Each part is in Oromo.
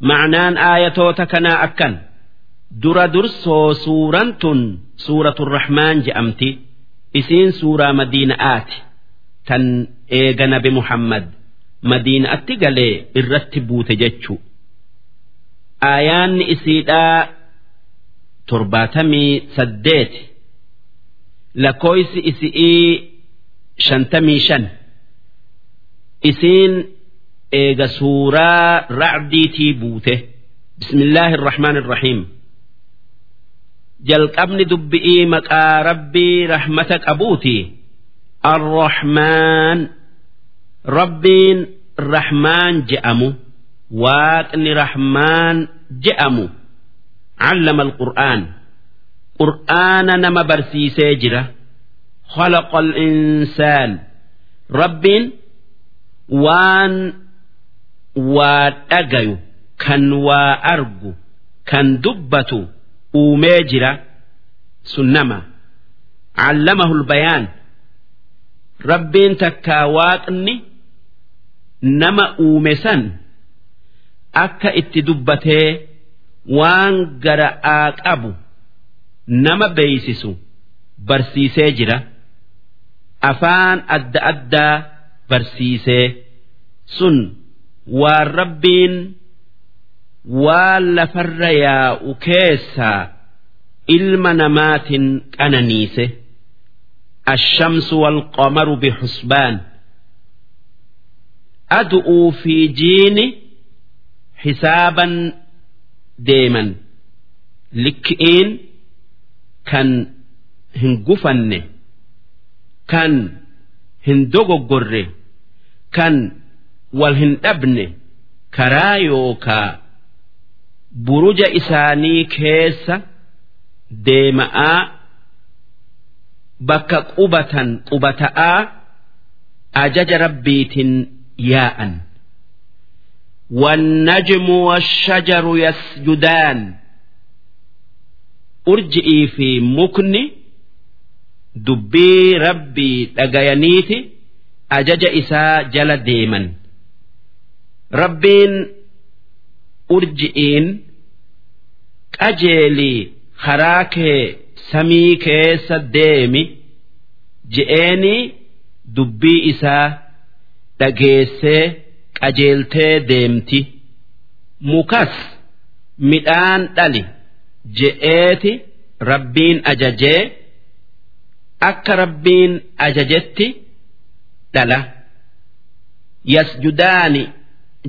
ma'naan aayatoota kanaa akkan. Dura dursoo suuraan tun suuratul rahmaan je'amti isiin suuraa madiina'aati tan eega nabi muhammad. Madiina'atti galee irratti buute jechuu. Aayaanni isiidhaa torbaatamii saddeeti lakkoofsi isi'ii shantamii shan. Isiin eega suuraa racdiitii buute bismillaahi irrahmaan irrahiim jalqabni dubbi'ii maqaa rabbii rahmata qabuuti arrahmaan rabbiin rahmaan je'amu waaqni rahmaan je'amu علم القرآن قرآن نما برسيسي جرا خلق الإنسان رب وان waa dhagayu kan waa argu kan dubbatu uumee jira sun nama callamahu lbayaan. Rabbiin takkaa waaqni nama uume san akka itti dubbatee waan gara aa qabu nama beeysisu barsiisee jira. Afaan adda addaa barsiisee sun waan rabbiin waan lafarra yaa'u keessaa ilma namaatiin qananiise ashamsu walqamaru bixusbaan adu'uu fi jiini hisaaban deeman. Likki'iin kan hin gufanne kan hin dogoggorre kan wal hin dhabne karaa yookaa buruja isaanii keessa deema'aa bakka qubatan qubata'aa ajaja rabbiitiin yaa'an. والنجم والشجر يسجدان أرجئي في مكن دبي ربي لقيانيتي أجج إساء جل rabbiin urji'iin qajeelii karaa kee samii keessa deemi je'eeni dubbii isaa dhageessee qajeeltee deemti. Mukas midhaan dhali je'eeti rabbiin ajajee akka rabbiin ajajetti dhala. Yasjudaani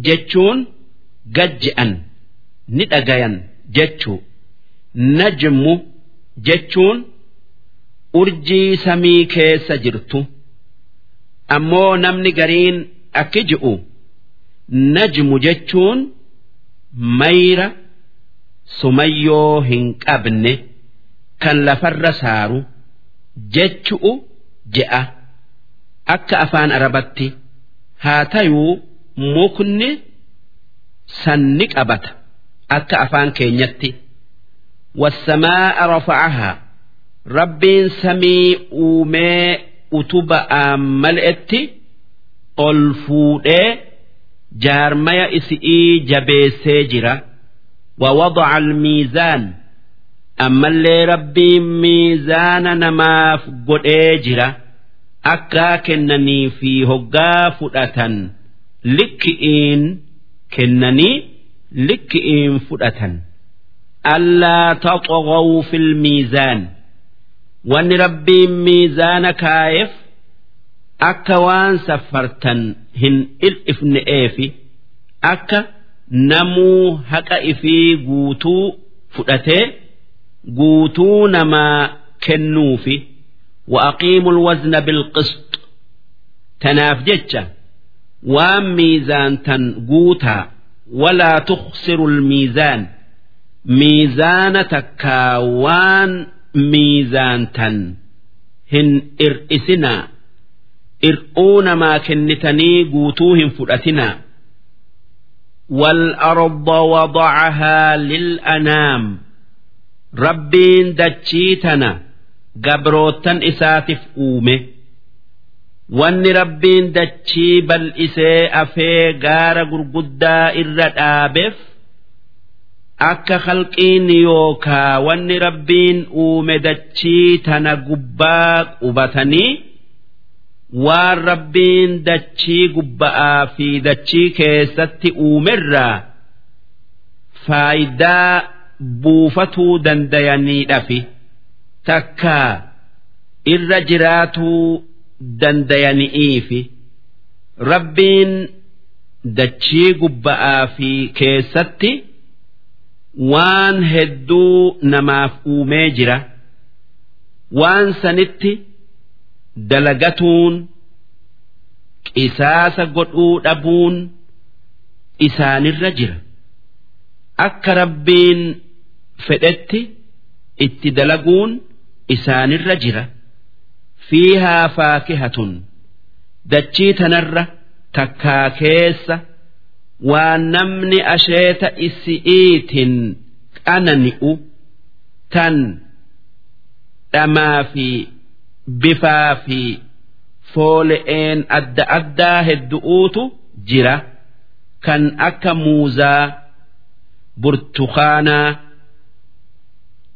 jechuun gajje'an ni dhagayan jechuu. Najmu jechuun urjii samii keessa jirtu. Ammoo namni gariin akki ji'u najmu jechuun mayra sumayyoo hin qabne kan lafarra saaru jechu'u je'a. Akka afaan arabatti haa tayuu mukni sanni qabata akka afaan keenyatti والسماء رفعها ربين سمي أومي أتبأ ملئتي ألفودي jaarmaya isi'ii jabeessee jira ووضع الميزان ammallee rabbiin miizaana namaaf godhee jira akka kennanii fi hoggaa fudhatan likki'iin kennanii likki'iin fudhatan allaa taxogaw fil miizaan wanni rabbiin miizaana kaa'eef akka waan saffartan hin il'ifne'eefi akka namuu haqa ifii guutuu fudhatee guutuu namaa kennuufi وأقيموا الوزن بالقسط تناف جتة وام ميزان تنقوتا ولا تخسر الميزان ميزان تكاوان ميزان تن هن إرئسنا إرؤون ما كنتني قوتوهم فرأتنا والأرض وضعها للأنام ربين دتشيتنا gabrootan isaatiif uume Wanni rabbiin dachii bal'isee afee gaara gurguddaa irra dhaabeef akka khalqiin yookaa wanni rabbiin uume dachii tana gubbaa qubatanii waan rabbiin dachii gubba'aa fi dachii keessatti uumerraa faayidaa buufatuu dandayaniidhafi. Takka irra jiraatuu dandayani'iifi rabbiin dachii gubba'aa fi keessatti waan hedduu namaaf uumee jira. Waan sanitti dalagatuun qisaasa godhuu dhabuun isaanirra jira. Akka rabbiin fedhetti itti dalaguun isaanirra jira fiihaa faakihatun. Dachii tanarra takkaa keessa waan namni asheeta isi'iitin qanani'u tan dhamaa fi bifaa fi foole'een adda addaa heddu'uutu jira. Kan akka muuzaa burtukaanaa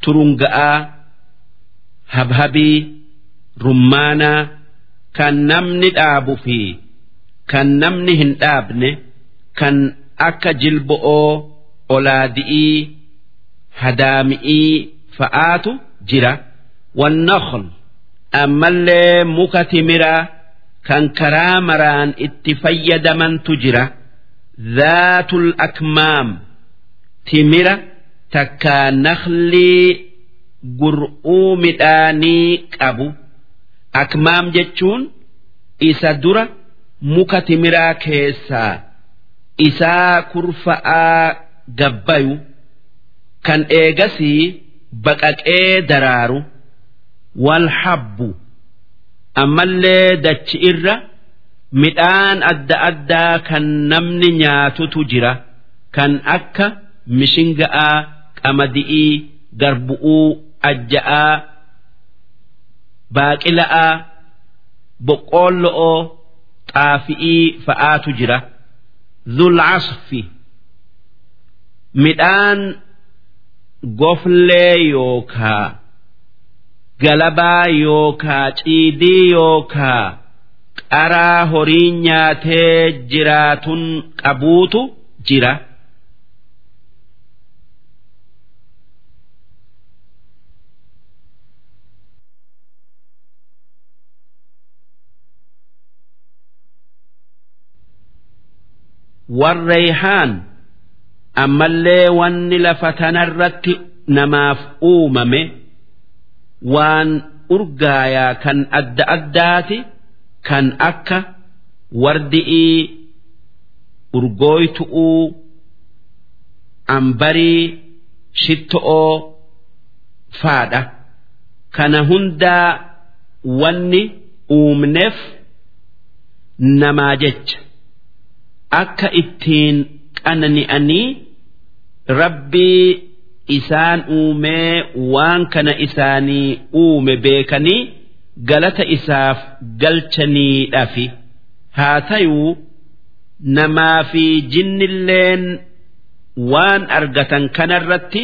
turunga'aa habhabii rummaanaa kan namni dhaabu fi kan namni hin dhaabne kan akka jilbo'oo olaadi'ii hadaami'ii fa'aatu jira. Wannaql ammallee muka timiraa kan karaa maraan itti fayyadamantu jira. Dhaatul akmaam timira takkaa naklii gur'uu midhaanii qabu akmaam jechuun isa dura muka timiraa keessaa isaa kurfa'aa gabbayu kan eegasii baqaqee daraaru wal habbu. Ammallee dachi irra midhaan adda addaa kan namni nyaatutu jira. Kan akka mishinga'aa qamadi'ii garbu'uu ajja'aa baaqila'aa boqqoollo'oo xaafi'ii fa'aatu jira zul'asfi midhaan goflee yookaa galabaa yookaa ciidii yookaa qaraa horiin nyaatee jiraatun qabuutu jira. Warreeyhaan ammallee wanni lafa tanarratti namaaf uumame waan urgaayaa kan adda addaati kan akka wardi'ii urgooytu'uu ambarii shitto'oo faadha. Kana hundaa wanni uumneef namaa jecha akka ittiin qanani'anii rabbii isaan uumee waan kana isaanii uume beekanii galata isaaf galchaniidhafi. Haa tayuu namaa fi jinnilleen waan argatan kanarratti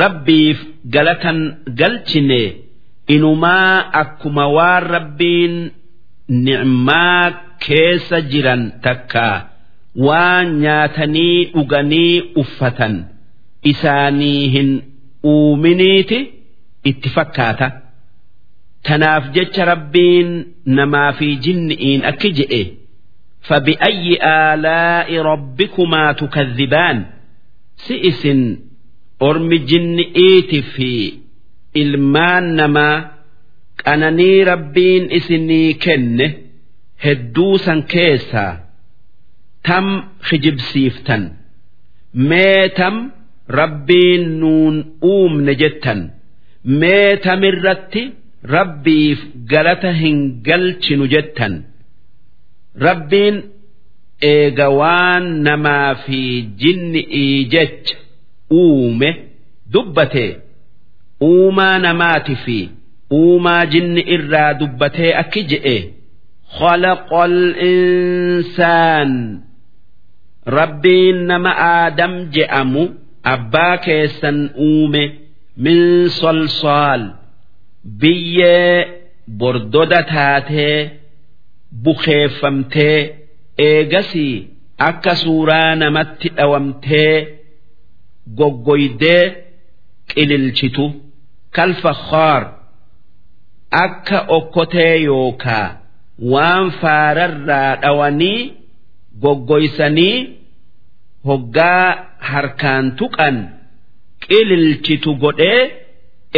rabbiif galatan galchine inumaa akkuma waan rabbiin ni'maa keessa jiran takkaa waan nyaatanii dhuganii uffatan isaanii hin uuminiiti itti fakkaata. Tanaaf jecha rabbiin namaa fi jinni'iin akki jedhe fabi'ayyi aalaa'i rabbikumaa tukadhibaan si isin ormi jinni'iiti fi ilmaan namaa qananii rabbiin isinii kenne hedduu san keessaa. tam kijibsiiftan mee tam rabbiin nuun uumne jettan mee tamirratti rabbiif galata hin galchinu jettan rabbiin eega waan namaa fi jinni'ii jecha uume dubbatee uumaa namaati fi uumaa jinni irraa dubbatee akki je'e خلق الإنسان rabbiin nama aadam je'amu abbaa keessan uume min solsoal biyyee bordoda taatee bukeeffamtee eegasii akka suuraa namatti dhawamtee goggoydee qililchitu. Kalfakhaar akka okkotee yookaa waan faararraa dhawanii goggoysanii hoggaa harkaan tuqan qililchitu godhee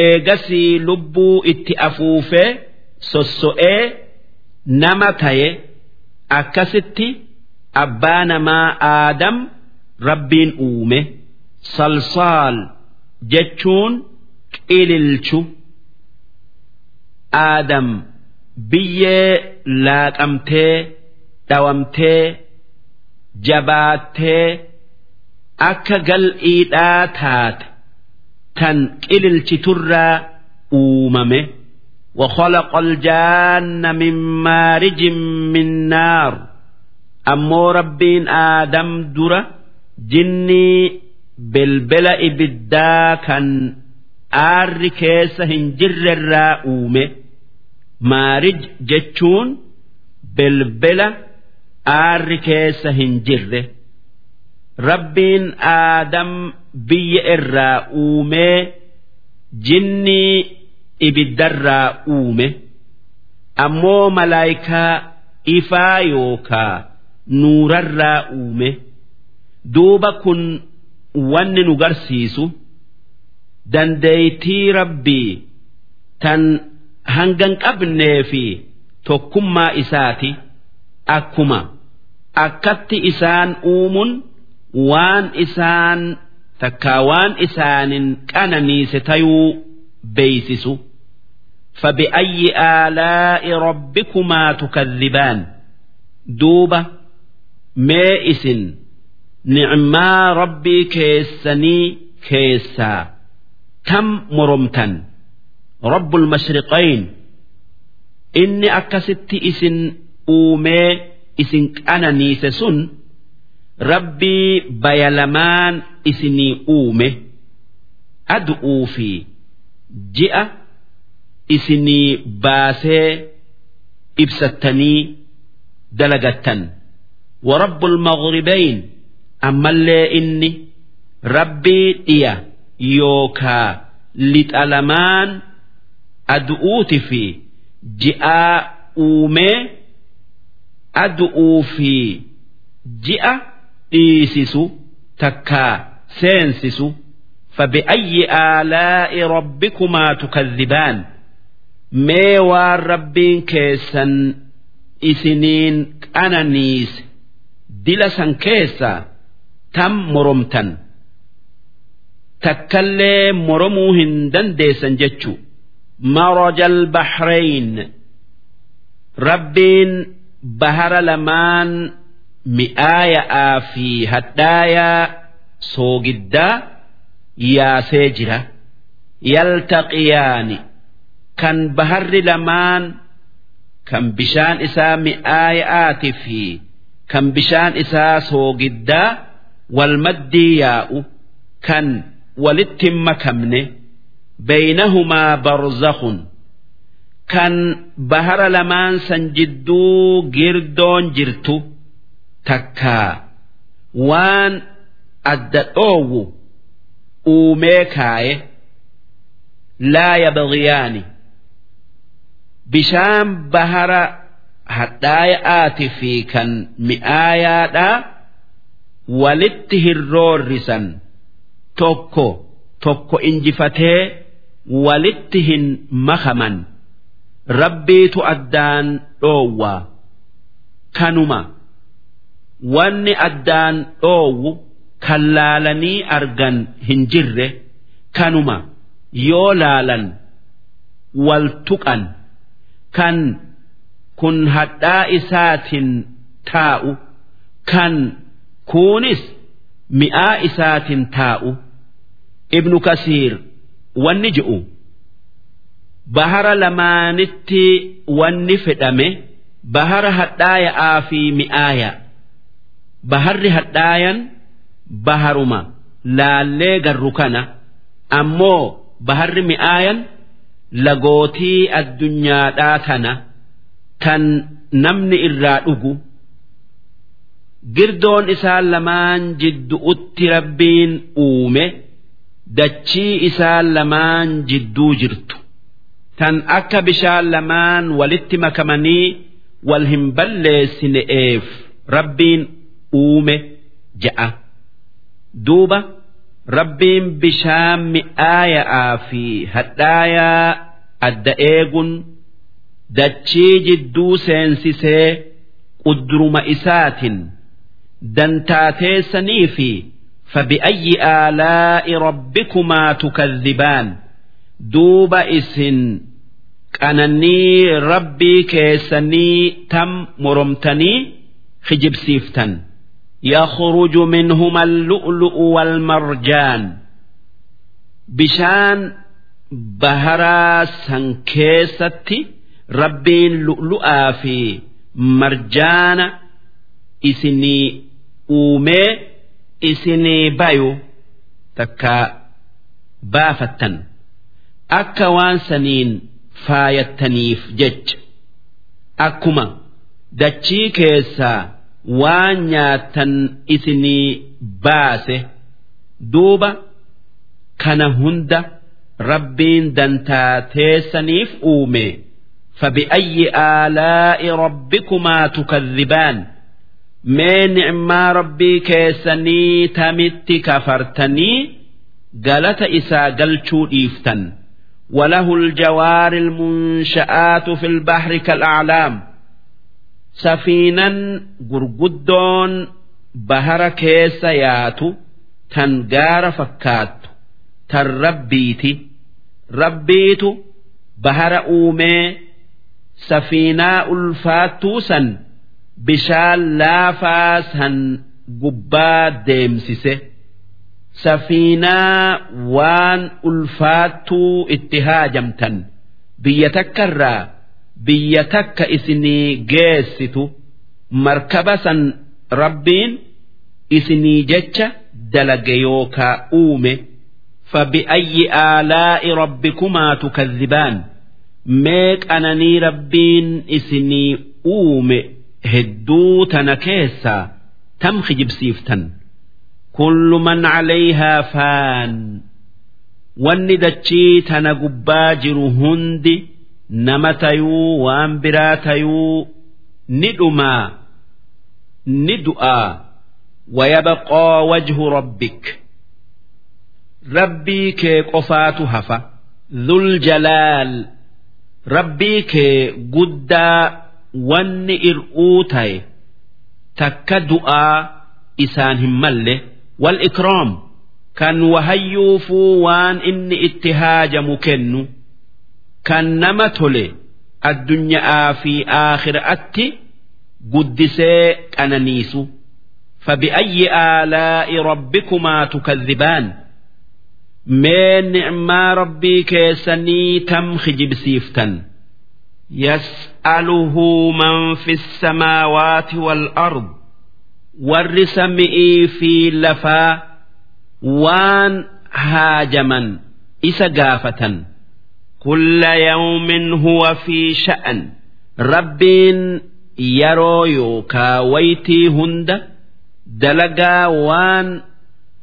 eegasii lubbuu itti afuufee sosso'ee nama taye akkasitti abbaa namaa aadam rabbiin uume salsaal jechuun qililchu. Aadam biyyee laaqamtee dhawamtee jabaattee akka gal'iidhaa taate tan qililchiturraa uumame وخلق الجان من مارج من نار أمو ربين آدم درة جني بلبل إبدا كان آر كيس هنجر الراؤومه maarij jechuun belbela aarri keessa hin jirre. Rabbiin aadam biyya irraa uumee jinnii ibiddarraa uume ammoo malaayikaa ifaa yookaa nuurarraa uume. Duuba kun wanni nu garsiisu dandeeytii rabbii tan hangan qabnee fi tokkummaa isaati akkuma akkatti isaan uumun waan isaan takkaa waan isaanin qananiise tayuu beeysisu فبأي آلاء ربكما تكذبان دوبة مائس نعما ربي كيسني كيسا كم مرمتن رب المشرقين إني أكست إسن أومي إسن أنا نيسسن ربي بيلمان إسني أومي أدعو في جئ إسني باسي إبستني دلقتا ورب المغربين أما اللي إني ربي إيا يوكا لتألمان adu'uuti fi ji'aa uumee adu'uu fi ji'a dhiisisu takkaa seensisu فبأي آلاء ربكما تكذبان mee waan rabbiin keessan isiniin qananiise dila san keessaa tam moromtan takkallee moromuu hin dandeessan jechuu bahara lamaan mi'aaya'aa fi hadhaayaa soogiddaa yaasee jira. Yaltaqiyaani kan baharri lamaan kan bishaan isaa mi'aaya'aatii fi kan bishaan isaa soogiddaa wal maddii yaa'u kan walitti hin makamne baynahumaa barzakhun. kan bahara lamaan san jidduu girdoon jirtu takka waan adda dhoowwu uumee kaaye laa yabgiyaani bishaan bahara hadhaaya'aati fi kan mi'aayaadhaa walitti hirroorrisan tokko tokko injifatee walitti hin makaman. Rabbiitu addaan dhoowwa. Kanuma. Wanni addaan dhoowwu kan laalanii argan hin jirre. Kanuma. Yoo laalan wal tuqan. Kan kun hadhaa isaatiin taa'u. Kan kuunis mi'aa isaatiin taa'u. Ibnu kasiir wanni je'u bahara lamaanitti wanni fedhame bahara hadhaaya'aa fi mi'aaya. Baharri hadhaayan baharuma laallee garru kana. Ammoo baharri mi'aayan lagootii addunyaadhaa tana tan namni irraa dhugu. Girdoon isaan lamaan jiddu'utti rabbiin uume dachii isaan lamaan jidduu jirtu tan akka bishaan lamaan walitti makamanii wal hin balleessine'eef rabbiin uume ja'a. Duuba rabbiin bishaan mi'aayaa fi hadhaayaa adda eeguun dachii jidduu seensisee quduruma isaatiin dantaateessanii fi fabi'ayyi aalaa'i rabbikumaa tukadhibaan duuba isin. qananii rabbii keessanii tam moromtanii hijibsiiftan yakhruju minhuma allu'lu'u walmarjaan bishaan baharaa san keessatti rabbiin lu'lu'aa fi marjaana isinii uumee isinii bayu. Takka baafattan. Akka waan saniin faayattaniif jecha akkuma dachii keessaa waan nyaattan isinii baase duuba kana hunda rabbiin dantaateessaniif uume فبأي آلاء ربكما تكذبان mee nicmaa rabbii keessanii tamitti kafartanii galata isaa galchuu dhiiftan وله الجوار المنشآت في البحر كالأعلام سفينا قرقدون بهر كيس ياتو تنقار فكات تربيتي ربيت بهر أومي سفيناء الفاتوسا bishaan laafaa san gubbaa deemsise safiinaa waan ulfaattuu itti haajamtan biyya takkarraa biyya takka isinii geessitu markaba san rabbiin isinii jecha dalage yookaa uume fabi'ayyi aalaa'i rabbikumaa tukadhibaan meeqananii rabbiin isinii uume hedduu tana keessaa tam hijibsiiftan. kullu man calayhaa faan wanni dachii tana gubbaa jiru hundi nama tayuu waan biraa tayuu ni dhumaa ni du'aa wayabaqaa wajhu rabbik. Rabbii kee qofaatu hafa. Dhul jalaal. Rabbii kee guddaa wanni ir'uu taye takka du'aa isaan hin malle. wal ikraam kan wahayyuufuu waan inni itti haajamu kennu kan nama tole addunyaa fi aakhiraatti guddisee qananiisu فبأي آلاء ربكما تكذبان من نعما ربي كيسني تم خجب سيفتن يسأله من في السماوات والأرض warri sami'ii fi lafaa waan haajaman isa gaafatan. Kulla yawmin huwa fi sha'an. Rabbiin yeroo yookaa waytii hunda dalagaa waan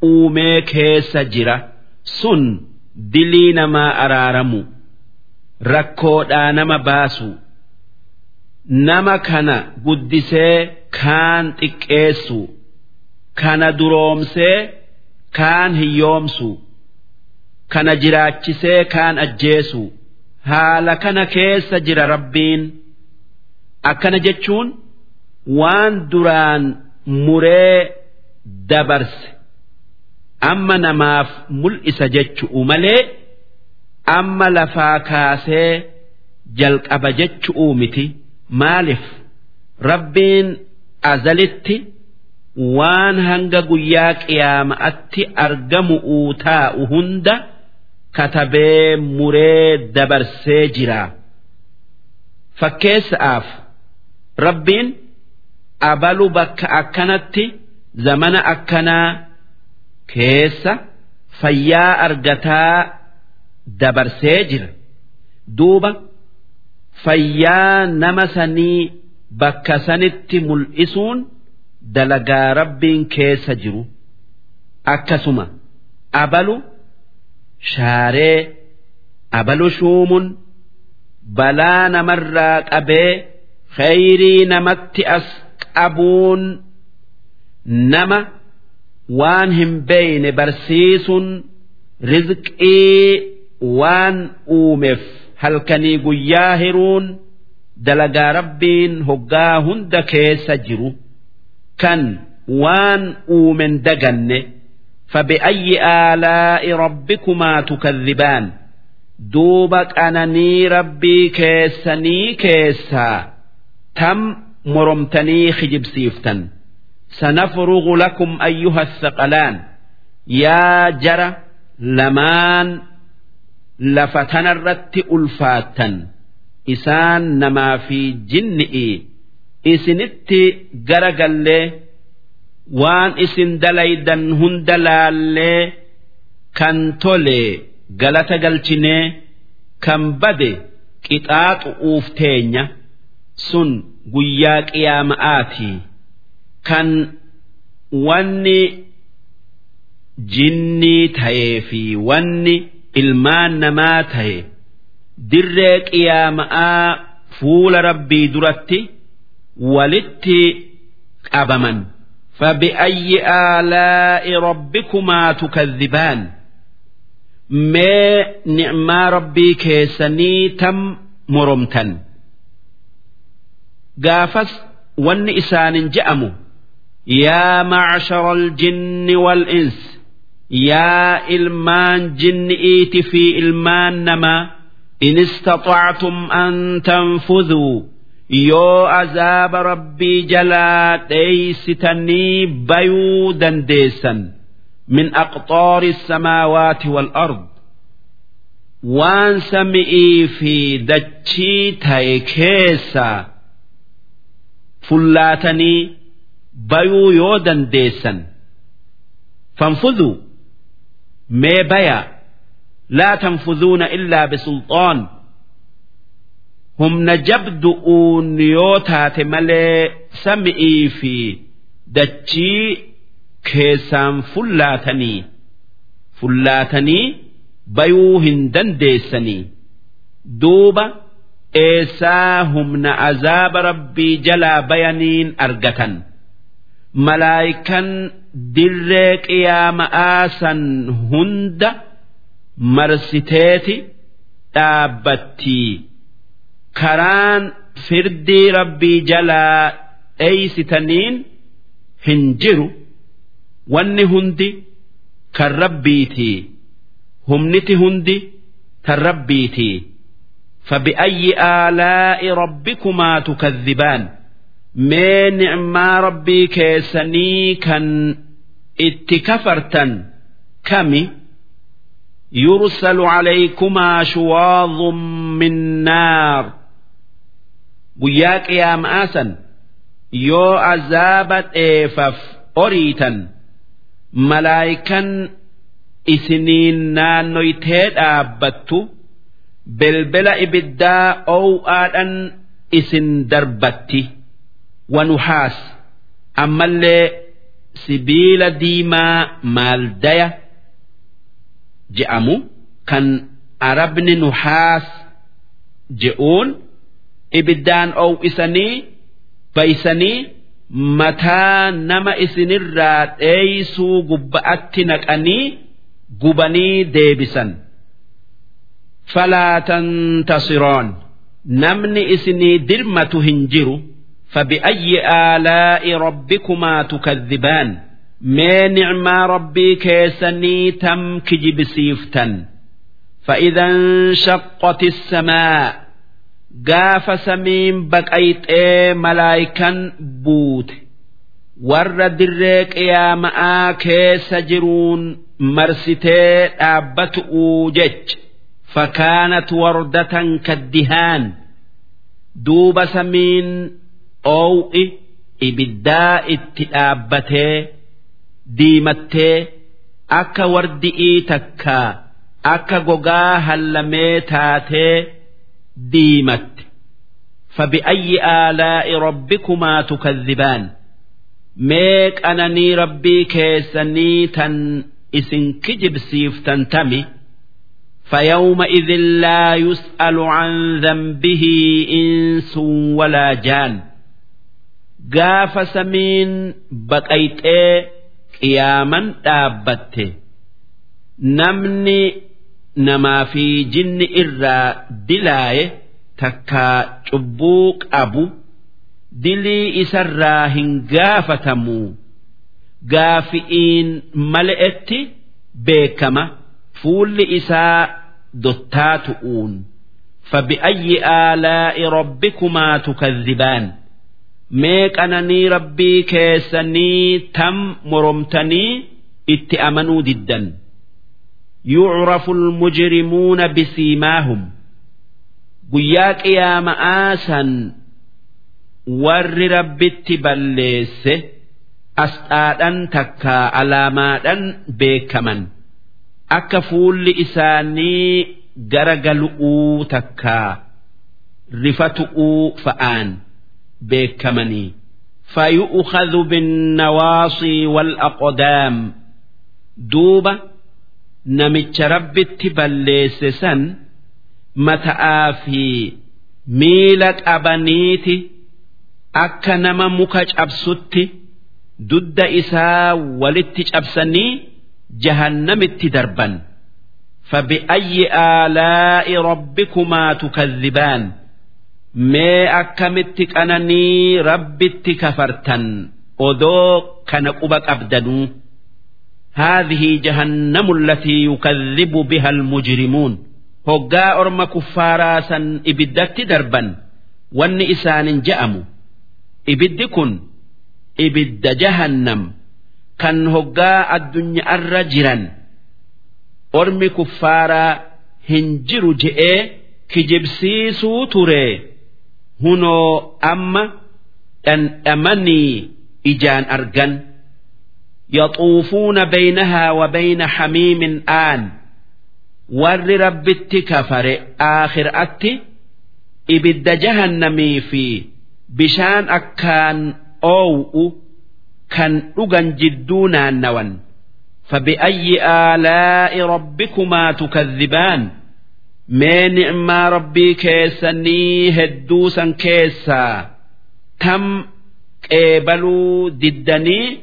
uumee keessa jira. Sun dilii namaa araaramu. Rakkoodhaa nama baasu. Nama kana guddisee kaan xiqqeessu kana duroomsee kaan hiyyoomsu kana jiraachisee kaan ajjeesu haala kana keessa jira rabbiin akkana jechuun waan duraan muree dabarse amma namaaf mul'isa jechu'u malee. amma lafaa kaasee jalqaba jechu'uu miti maaliif rabbiin azalitti waan hanga guyyaa qiyaama'atti argamu'uu taa'u hunda katabee muree dabarsee jira. Fakkeessa'aaf rabbiin abalu bakka akkanatti zamana akkanaa keessa fayyaa argataa dabarsee jira. Duuba fayyaa nama sanii bakka sanitti mul'isuun dalagaa rabbiin keessa jiru. Akkasuma abalu shaaree abalu shuumuun balaa namarraa qabee khayrii namatti as qabuun nama waan hin beeyne barsiisuun rizqii waan uumeef halkanii guyyaa hiruun dalagaa rabbiin hoggaa hunda keessa jiru. Kan waan uumen daganne fabi'ayyi aalaa'i rabbikumaa tukadhibaan duuba qananii rabbii keessanii keessaa tam moromtanii hijibsiiftan sanafrugu lakum ayyuha athaqalaan yaa jara lamaan lafa tanarratti ulfaattan. isaan namaa fi jinni'i isinitti garagallee waan isin dalaydan hunda laallee kan tole galata galchinee kan bade qixaaxu uufteenya sun guyyaa qiyaama'aati kan wanni jinnii ta'ee fi wanni ilmaan namaa ta'e. dirree qiyaama'aa fuula rabbii duratti walitti qabaman. فبأي آلاء ربكما تكذبان ما نعما ربي كيسني تم مرمتا قافس ون إسان جأمو يا معشر الجن والإنس يا إلمان جن إيت في إلمان نما إن استطعتم أن تنفذوا yoo azaaba rabbii jalaa dheeysitanii bayuu dandeessan min aqxaari samaawaati wal ard waan sami'ii fi dachii ta'e keessaa fullaatanii bayuu yoo dandeessan fanfuduu mee baya laa tanfuduuna illaa bisulxaan humna jabdu'uun yoo taate malee sami'ii fi dachii keessaan fullaatanii bayuu hin dandeessanii duuba eessaa humna azaaba rabbii jalaa bayaniin argatan malaayikan dirree qiyaama'aa san hunda marsiteeti dhaabbattii. karaan firdii rabbii jalaa dheeysitaniin hin jiru wanni hundi kan rabbiitii humniti hundi kan rabbiitii فبأي آلاء ربكما تكذبان ما نعما ربي كيسني كان اتكفرتا كمي يرسل عليكما شواظ من نار guyyaa qiyaama'aa san yoo azaaba dheefaf oriitan malaayikan isiniin naannoytee dhaabbattu belbela ibiddaa ow'aadhan isin darbatti wanuhaas ammallee sibiila diimaa maaldaya je'amu kan arabni nuhaas je'uun ibiddaan ow'isanii baysanii mataa nama isinirraa dheeysuu gubba'atti naqanii gubanii deebisan falaa tantasiroon namni isinii dirmatu hin jiru فبأي آلاء ربكما تكذبان ما نعما ربي كيسني تم كجب سيفتا فإذا انشقت السماء gaafa samiin baqayxee malaayikan buute warra dirree qiyaama'aa keessa jiruun marsitee dhaabbatu'uu jech fakaanat wardatan kaddihaan duuba samiin oow'i ibiddaa itti dhaabbatee diimattee akka wardi'ii takkaa akka gogaa hallamee taatee diimatte فبأي آلاء ربكما تكذبان mee qananii rabbii keessanii tan isin kijibsiiftan tami فيومئذ لا يسأل عن ذنبه إنس ولا جان قاف سمين بقيت qiyaaman dhaabbatte. Namni namaa fi jinni irraa dilaaye takkaa cubbuu qabu dilii isarraa hin gaafatamu. Gaafi'iin mala'etti beekama. Fuulli isaa dottaatu'uun fabi'ayyi aalaa'i rabbikumaa tukazzibaan mee qananii rabbii keessanii tam moromtanii itti amanuu diddan. Yucrafu almujrimuuna bisiimaahum. Guyyaa qiyaama'aa san warri rabbitti balleesse asxaadhan takkaa alaamaadhan beekaman. Akka fuulli isaanii gara galu'uu takkaa rifatu'uu fa'aan beekamanii. Fayu'ukhadhu binnawaasii walaqodaam duuba namicha rabbitti balleesse san mata'aa fi miila qabaniiti akka nama muka cabsutti dudda isaa walitti cabsanii jahannamitti darban. Fabi'ayyi aalaa'i rabbikumaa tukadhibaan ما أكمت أنني ربت كفرتا أدو كان قبك أبدنو هذه جهنم التي يكذب بها المجرمون هقا أرم كفارا سن إبدت دربا وان إسان جأموا ibiddi kun ibidda jahannam kan hoggaa addunyaarra jiran ormi kuffaaraa hin jiru je'ee kijibsiisuu ture hunoo amma dhandhamanii ijaan argan. Yaxuufuuna baynahaa wa bayna hamiimin aan warri rabbitti kafare aakhiraatti ibidda jahannamii fi bishaan akkaan oow'u kan dhugan jidduu naannawan. Fabi'ayyi aalaa'i rabbikumaa tukadhibaan. تكذبان ما نعما ربي كيسني هدوسا كيسا تم قبلوا ددني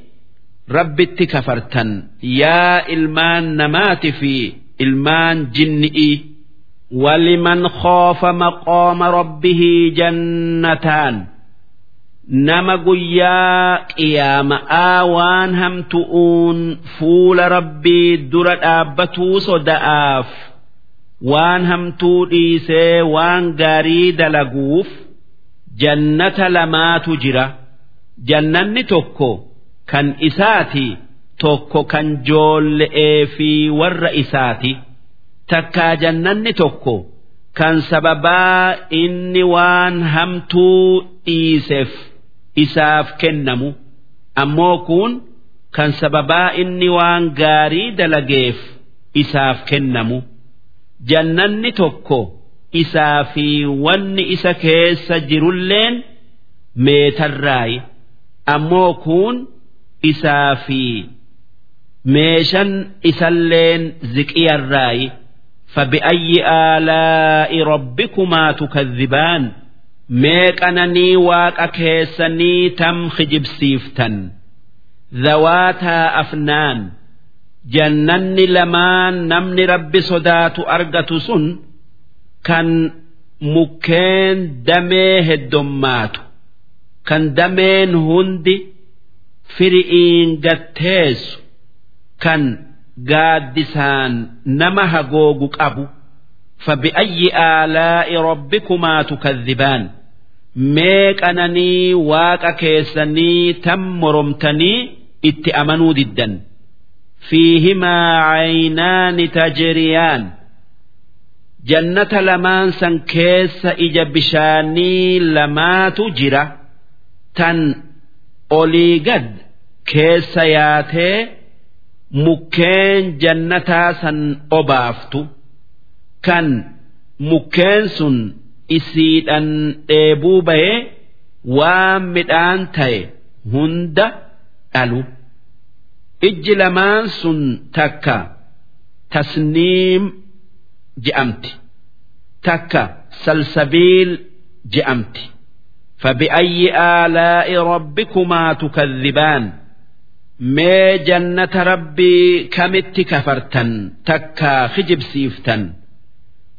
ربي كفرتا يا إلمان نمات في إلمان جنئي ولمن خاف مقام ربه جنتان nama guyyaa qiyaama'aa waan hamtu'uun fuula rabbii dura dhaabbatuu soda'aaf waan hamtuu dhiisee waan gaarii dalaguuf jannata lamaatu jira. Jannanni tokko kan isaati tokko kan joolle'ee fi warra isaati. Takkaa jannanni tokko kan sababaa inni waan hamtuu dhiiseef isaaf kennamu. Ammoo kun kan sababaa inni waan gaarii dalageef isaaf kennamu jannanni tokko isaa fi wanni isa keessa jirulleen meetarraayi ammoo kun isaa fi meeshan isalleen ziqiyarraayi فبأي آلاء ربكما تكذبان mee qananii waaqa keessanii tam kijibsiiftan zawaataa afnaan jannanni lamaan namni rabbi sodaatu argatu sun kan mukkeen damee heddommaatu kan dameen hundi firi'iin gatteessu kan gaaddisaan nama hagoogu qabu fabi'ayyi aalaa'i rabbikumaa tukadhibaan mee qananii waaqa keessanii tan moromtanii itti amanuu diddan. فيهما عينان تجريان جنة لمان سن كيس إجا بشاني لما تجرى تن أولي قد كيس ياتي mukkeen jannataa san obaaftu kan mukkeen sun isiidhan dheebuu bahee waan midhaan ta'e hunda dhalu ijji lamaan sun takka tasniim je'amti takka salsabiil je'amti فبأي آلاء ربكما تكذبان mee jannata rabbii kamitti kafartan takkaa kijibsiiftan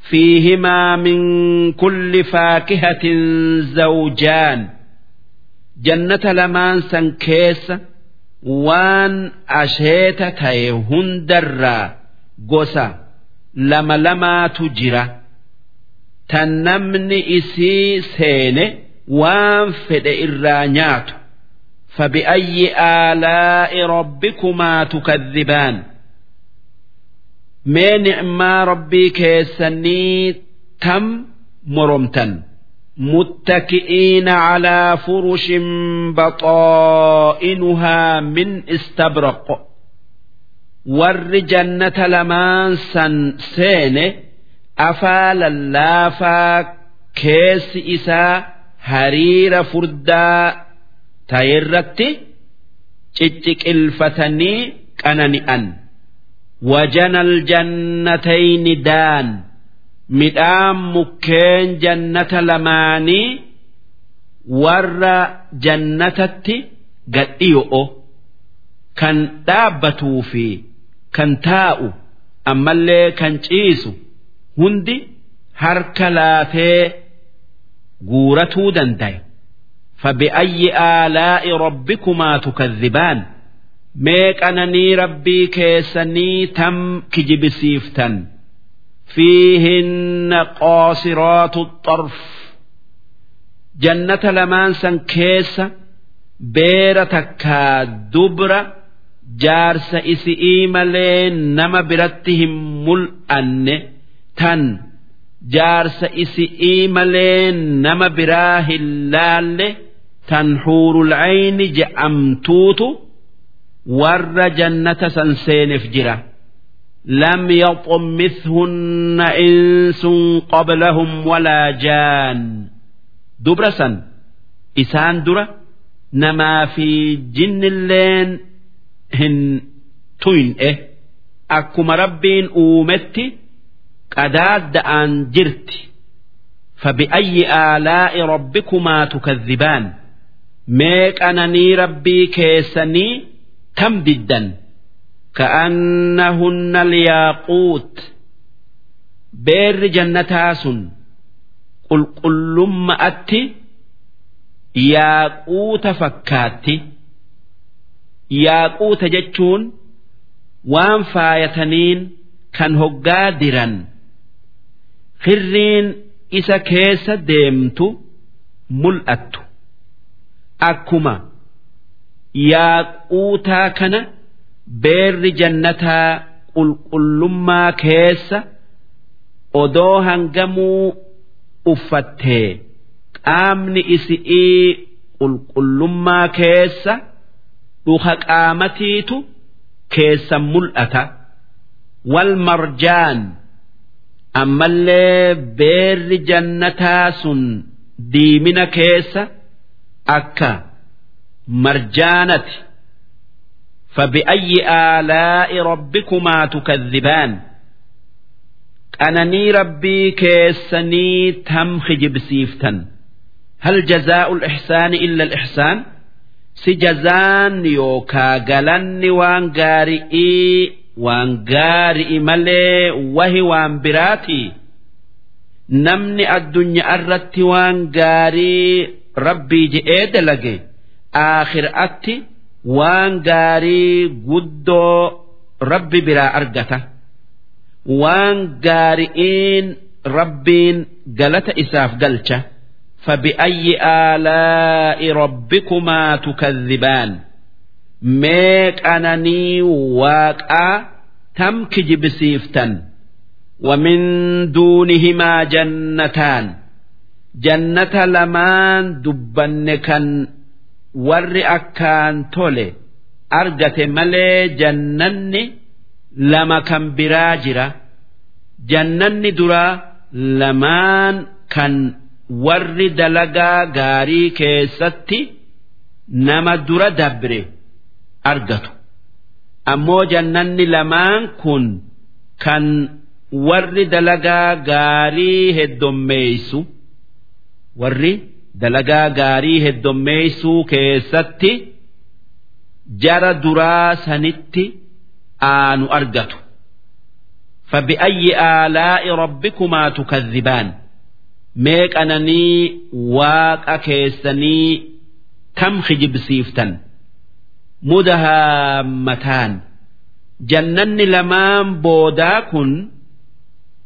fiihimaa min kulli faakihatin zawjaan jannata lamaan san keessa waan asheeta ta'e hundarraa gosa lama lamaatu jira tan namni isii seene waan fedhe irraa nyaatu فبأي آلاء ربكما تكذبان ما نعما ربي كيسني تم مرمتا متكئين على فرش بطائنها من استبرق ور جنة لمان سن سين أفال اللافا كيس إسا هرير فردا tayirratti cicciqilfatanii qanani'an wajanal jannatayni daan midhaan mukkeen jannata lamaanii warra jannatatti gadhiyo'o kan dhaabbatuu fi kan taa'u ammallee kan ciisu hundi harka laafee guuratuu danda'a. فبأي آلاء ربكما تكذبان ميك أنني ربي كيسني تم fiihinna qoosiraatu xarf jannata lamaan san keessa beera takkaa dubra jaarsa isi'ii malee nama biratti hin mul'anne tan jaarsa isi'ii malee nama biraa hin laalle tan huurul'ayni je'amtuutu warra jannata san seeneef jira. lam yaxummithunna insun qablahum walaa jaan dubra san isaan dura namaa fi jinnilleen hin tuyne akkuma rabbiin uumetti qadaadda'aan jirti فبأي آلاء ربكما تكذبان mee qananii rabbii keessanii tam diddan ka'annahunna liyaaquut beerri jannataa sun qulqullumma'atti yaaquuta fakkaatti. Yaaquuta jechuun waan faayataniin kan hoggaa diran kirriin isa keessa deemtu mul'attu. Akkuma yaaquutaa kana beerri jannataa qulqullummaa keessa odoo hangamuu uffattee qaamni isi'ii qulqullummaa keessa dhuka qaamatiitu keessa mul'ata. Wal marjaan ammallee beerri jannataa sun diimina keessa akka marjaanati فبأي آلاء ربكما تكذبان قنني ربي كيسني تم خجب سيفتا هل جزاء الإحسان إلا الإحسان سجزان يوكا قلن وان قارئي وان قارئي ملي وهي وان براتي نمني الدنيا أردت وان قارئ rabbii je'ee dalage aakhiraatti waan gaarii guddoo rabbi biraa argata waan gaari'iin rabbiin galata isaaf galcha فبأي آلاء ربكما تكذبان ميك أنني واقع تم كجبسيفتا ومن دونهما جنتان jannata lamaan dubbanne kan warri akkaan tole argate malee jannanni lama kan biraa jira. Jannanni duraa lamaan kan warri dalagaa gaarii keessatti nama dura dabre argatu. Ammoo jannanni lamaan kun kan warri dalagaa gaarii heddommeeysu warri dalagaa gaarii heddommeeysuu keessatti jara duraa sanitti aanu argatu فبأي آلاء ربكما تكذبان ميك أنني واق أكيسني كم خجب سيفتن مدهامتان جنن لمان بوداكن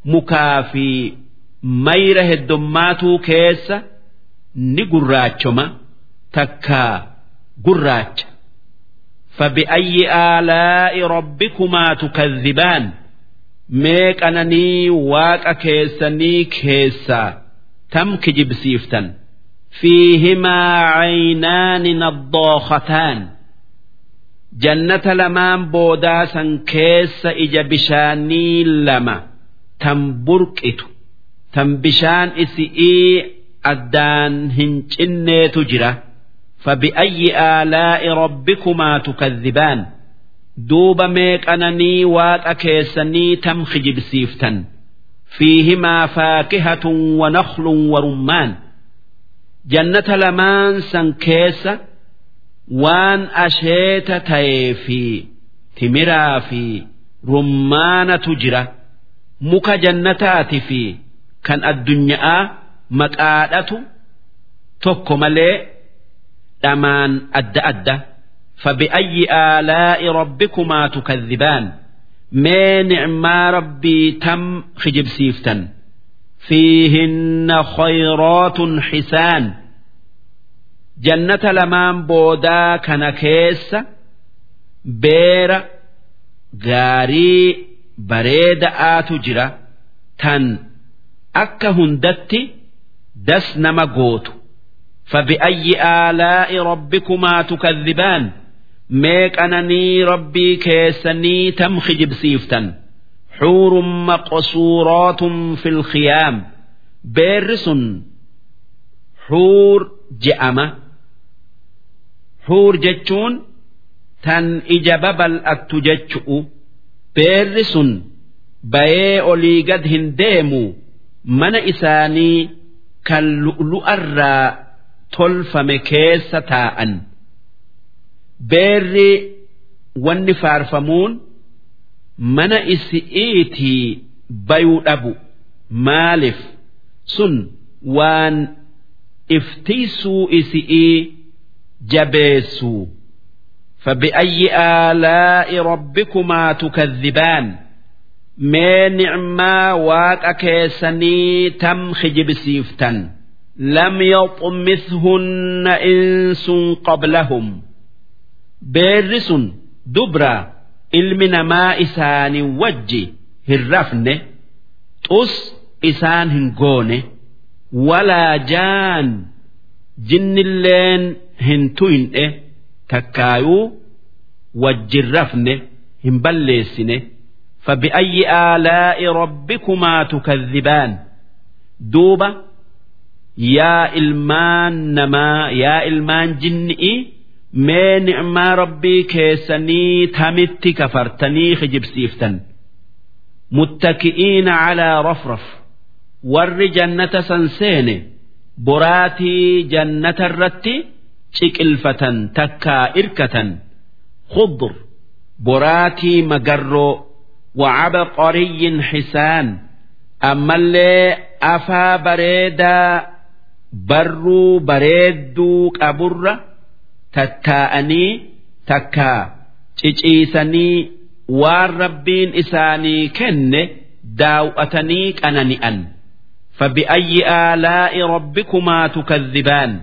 مكافي ميره الدماتو كيس نقراتشما تكا قراتش فبأي آلاء ربكما تكذبان mee qananii waaqa keessanii keessaa tam kijibsiiftan fiihimaa caynaani naddookataan jannata lamaan boodaa san keessa ija bishaanii lama tan burqitu tan bishaan isi'ii addaan hin cinneetu jira. Fabi'ayyi aalaa'i rabbikumaa tukadhibaan duuba meeqananii waaqa keessanii tam kijibsiiftan fiihimaa faakihatun wa naklun wa rummaan? Jannata lamaan san keessa waan asheeta ta'ee fi timiraa fi rummaanatu jira. Muka jannataati fi kan addunyaa maqaadhatu tokko malee dhamaan adda adda fabi'ayyi aalaa'i rabbikumaa tukadhibaan mee nicmaa rabbii tam kijibsiiftan fiihinna khayrootun xisaan. Jannata lamaan boodaa kana keessa beera gaarii bareeda'aatu jira. Tan akka hundatti das nama gootu fabi'ayyi aalaa'i rabbikumaa tukadhibaan meeqananii rabbii keessanii tamhi jibsiiftan xuurun maqsuurootun fil khiyaam beerri sun xuur je'ama xuur jechuun tan ija babal'attu jechu'u beerri sun bayee olii gad hin deemu mana isaanii kan lu'lu'arraa tolfame keessa taa'an. beerri wanni faarfamuun mana isi'iitii bayuu dhabu maaliif sun waan iftiisuu isi'ii jabeessuu فبأي آلاء ربكما تكذبان mee nicmaa waaqa keessanii tam hijibsiiftan lam yaxumishunna insun qablahum. Beerri sun dubra ilmi namaa isaanii wajji hin rafne xus isaan hin goone walaa jaan jinnilleen hin tuyin'e takkaayuu wajjin rafne hin balleessine. فبأي آلاء ربكما تكذبان دوبا يا إلمان نما يا إلمان جنئي mee ni'maa rabbii keessanii tamitti kafartanii kijibsiiftan muttaki'iina calaa rafraf warri jannata san seene boraatii jannata irratti ciqilfatan takkaa irkatan khudr boraatii magarroo wacabaqariyyin xisaan ammallee afaa bareedaa barruu bareedduu qaburra tattaa'anii takkaa ciciisanii waan rabbiin isaanii kenne daaw'atanii qanani'an فبأي آلاء ربكما تكذبان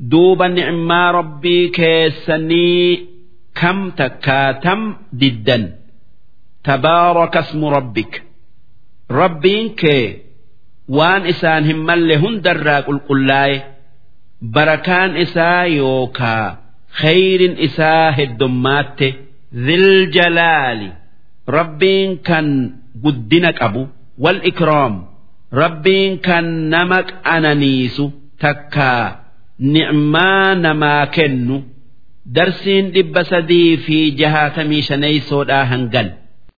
دوب نعما ربي كيسني كم تكاتم ددا تبارك اسم ربك ربين كي وان إسان هم اللي هندر القلاي barakaan isaa yookaa khayrin isaa heddummaatte ziljalaali rabbiin kan guddina qabu wal ikroom rabbiin kan nama qananiisu takkaa ni'maa namaa kennu darsiin dhibba sadii fi jahaatamii shanaysoodhaa hangan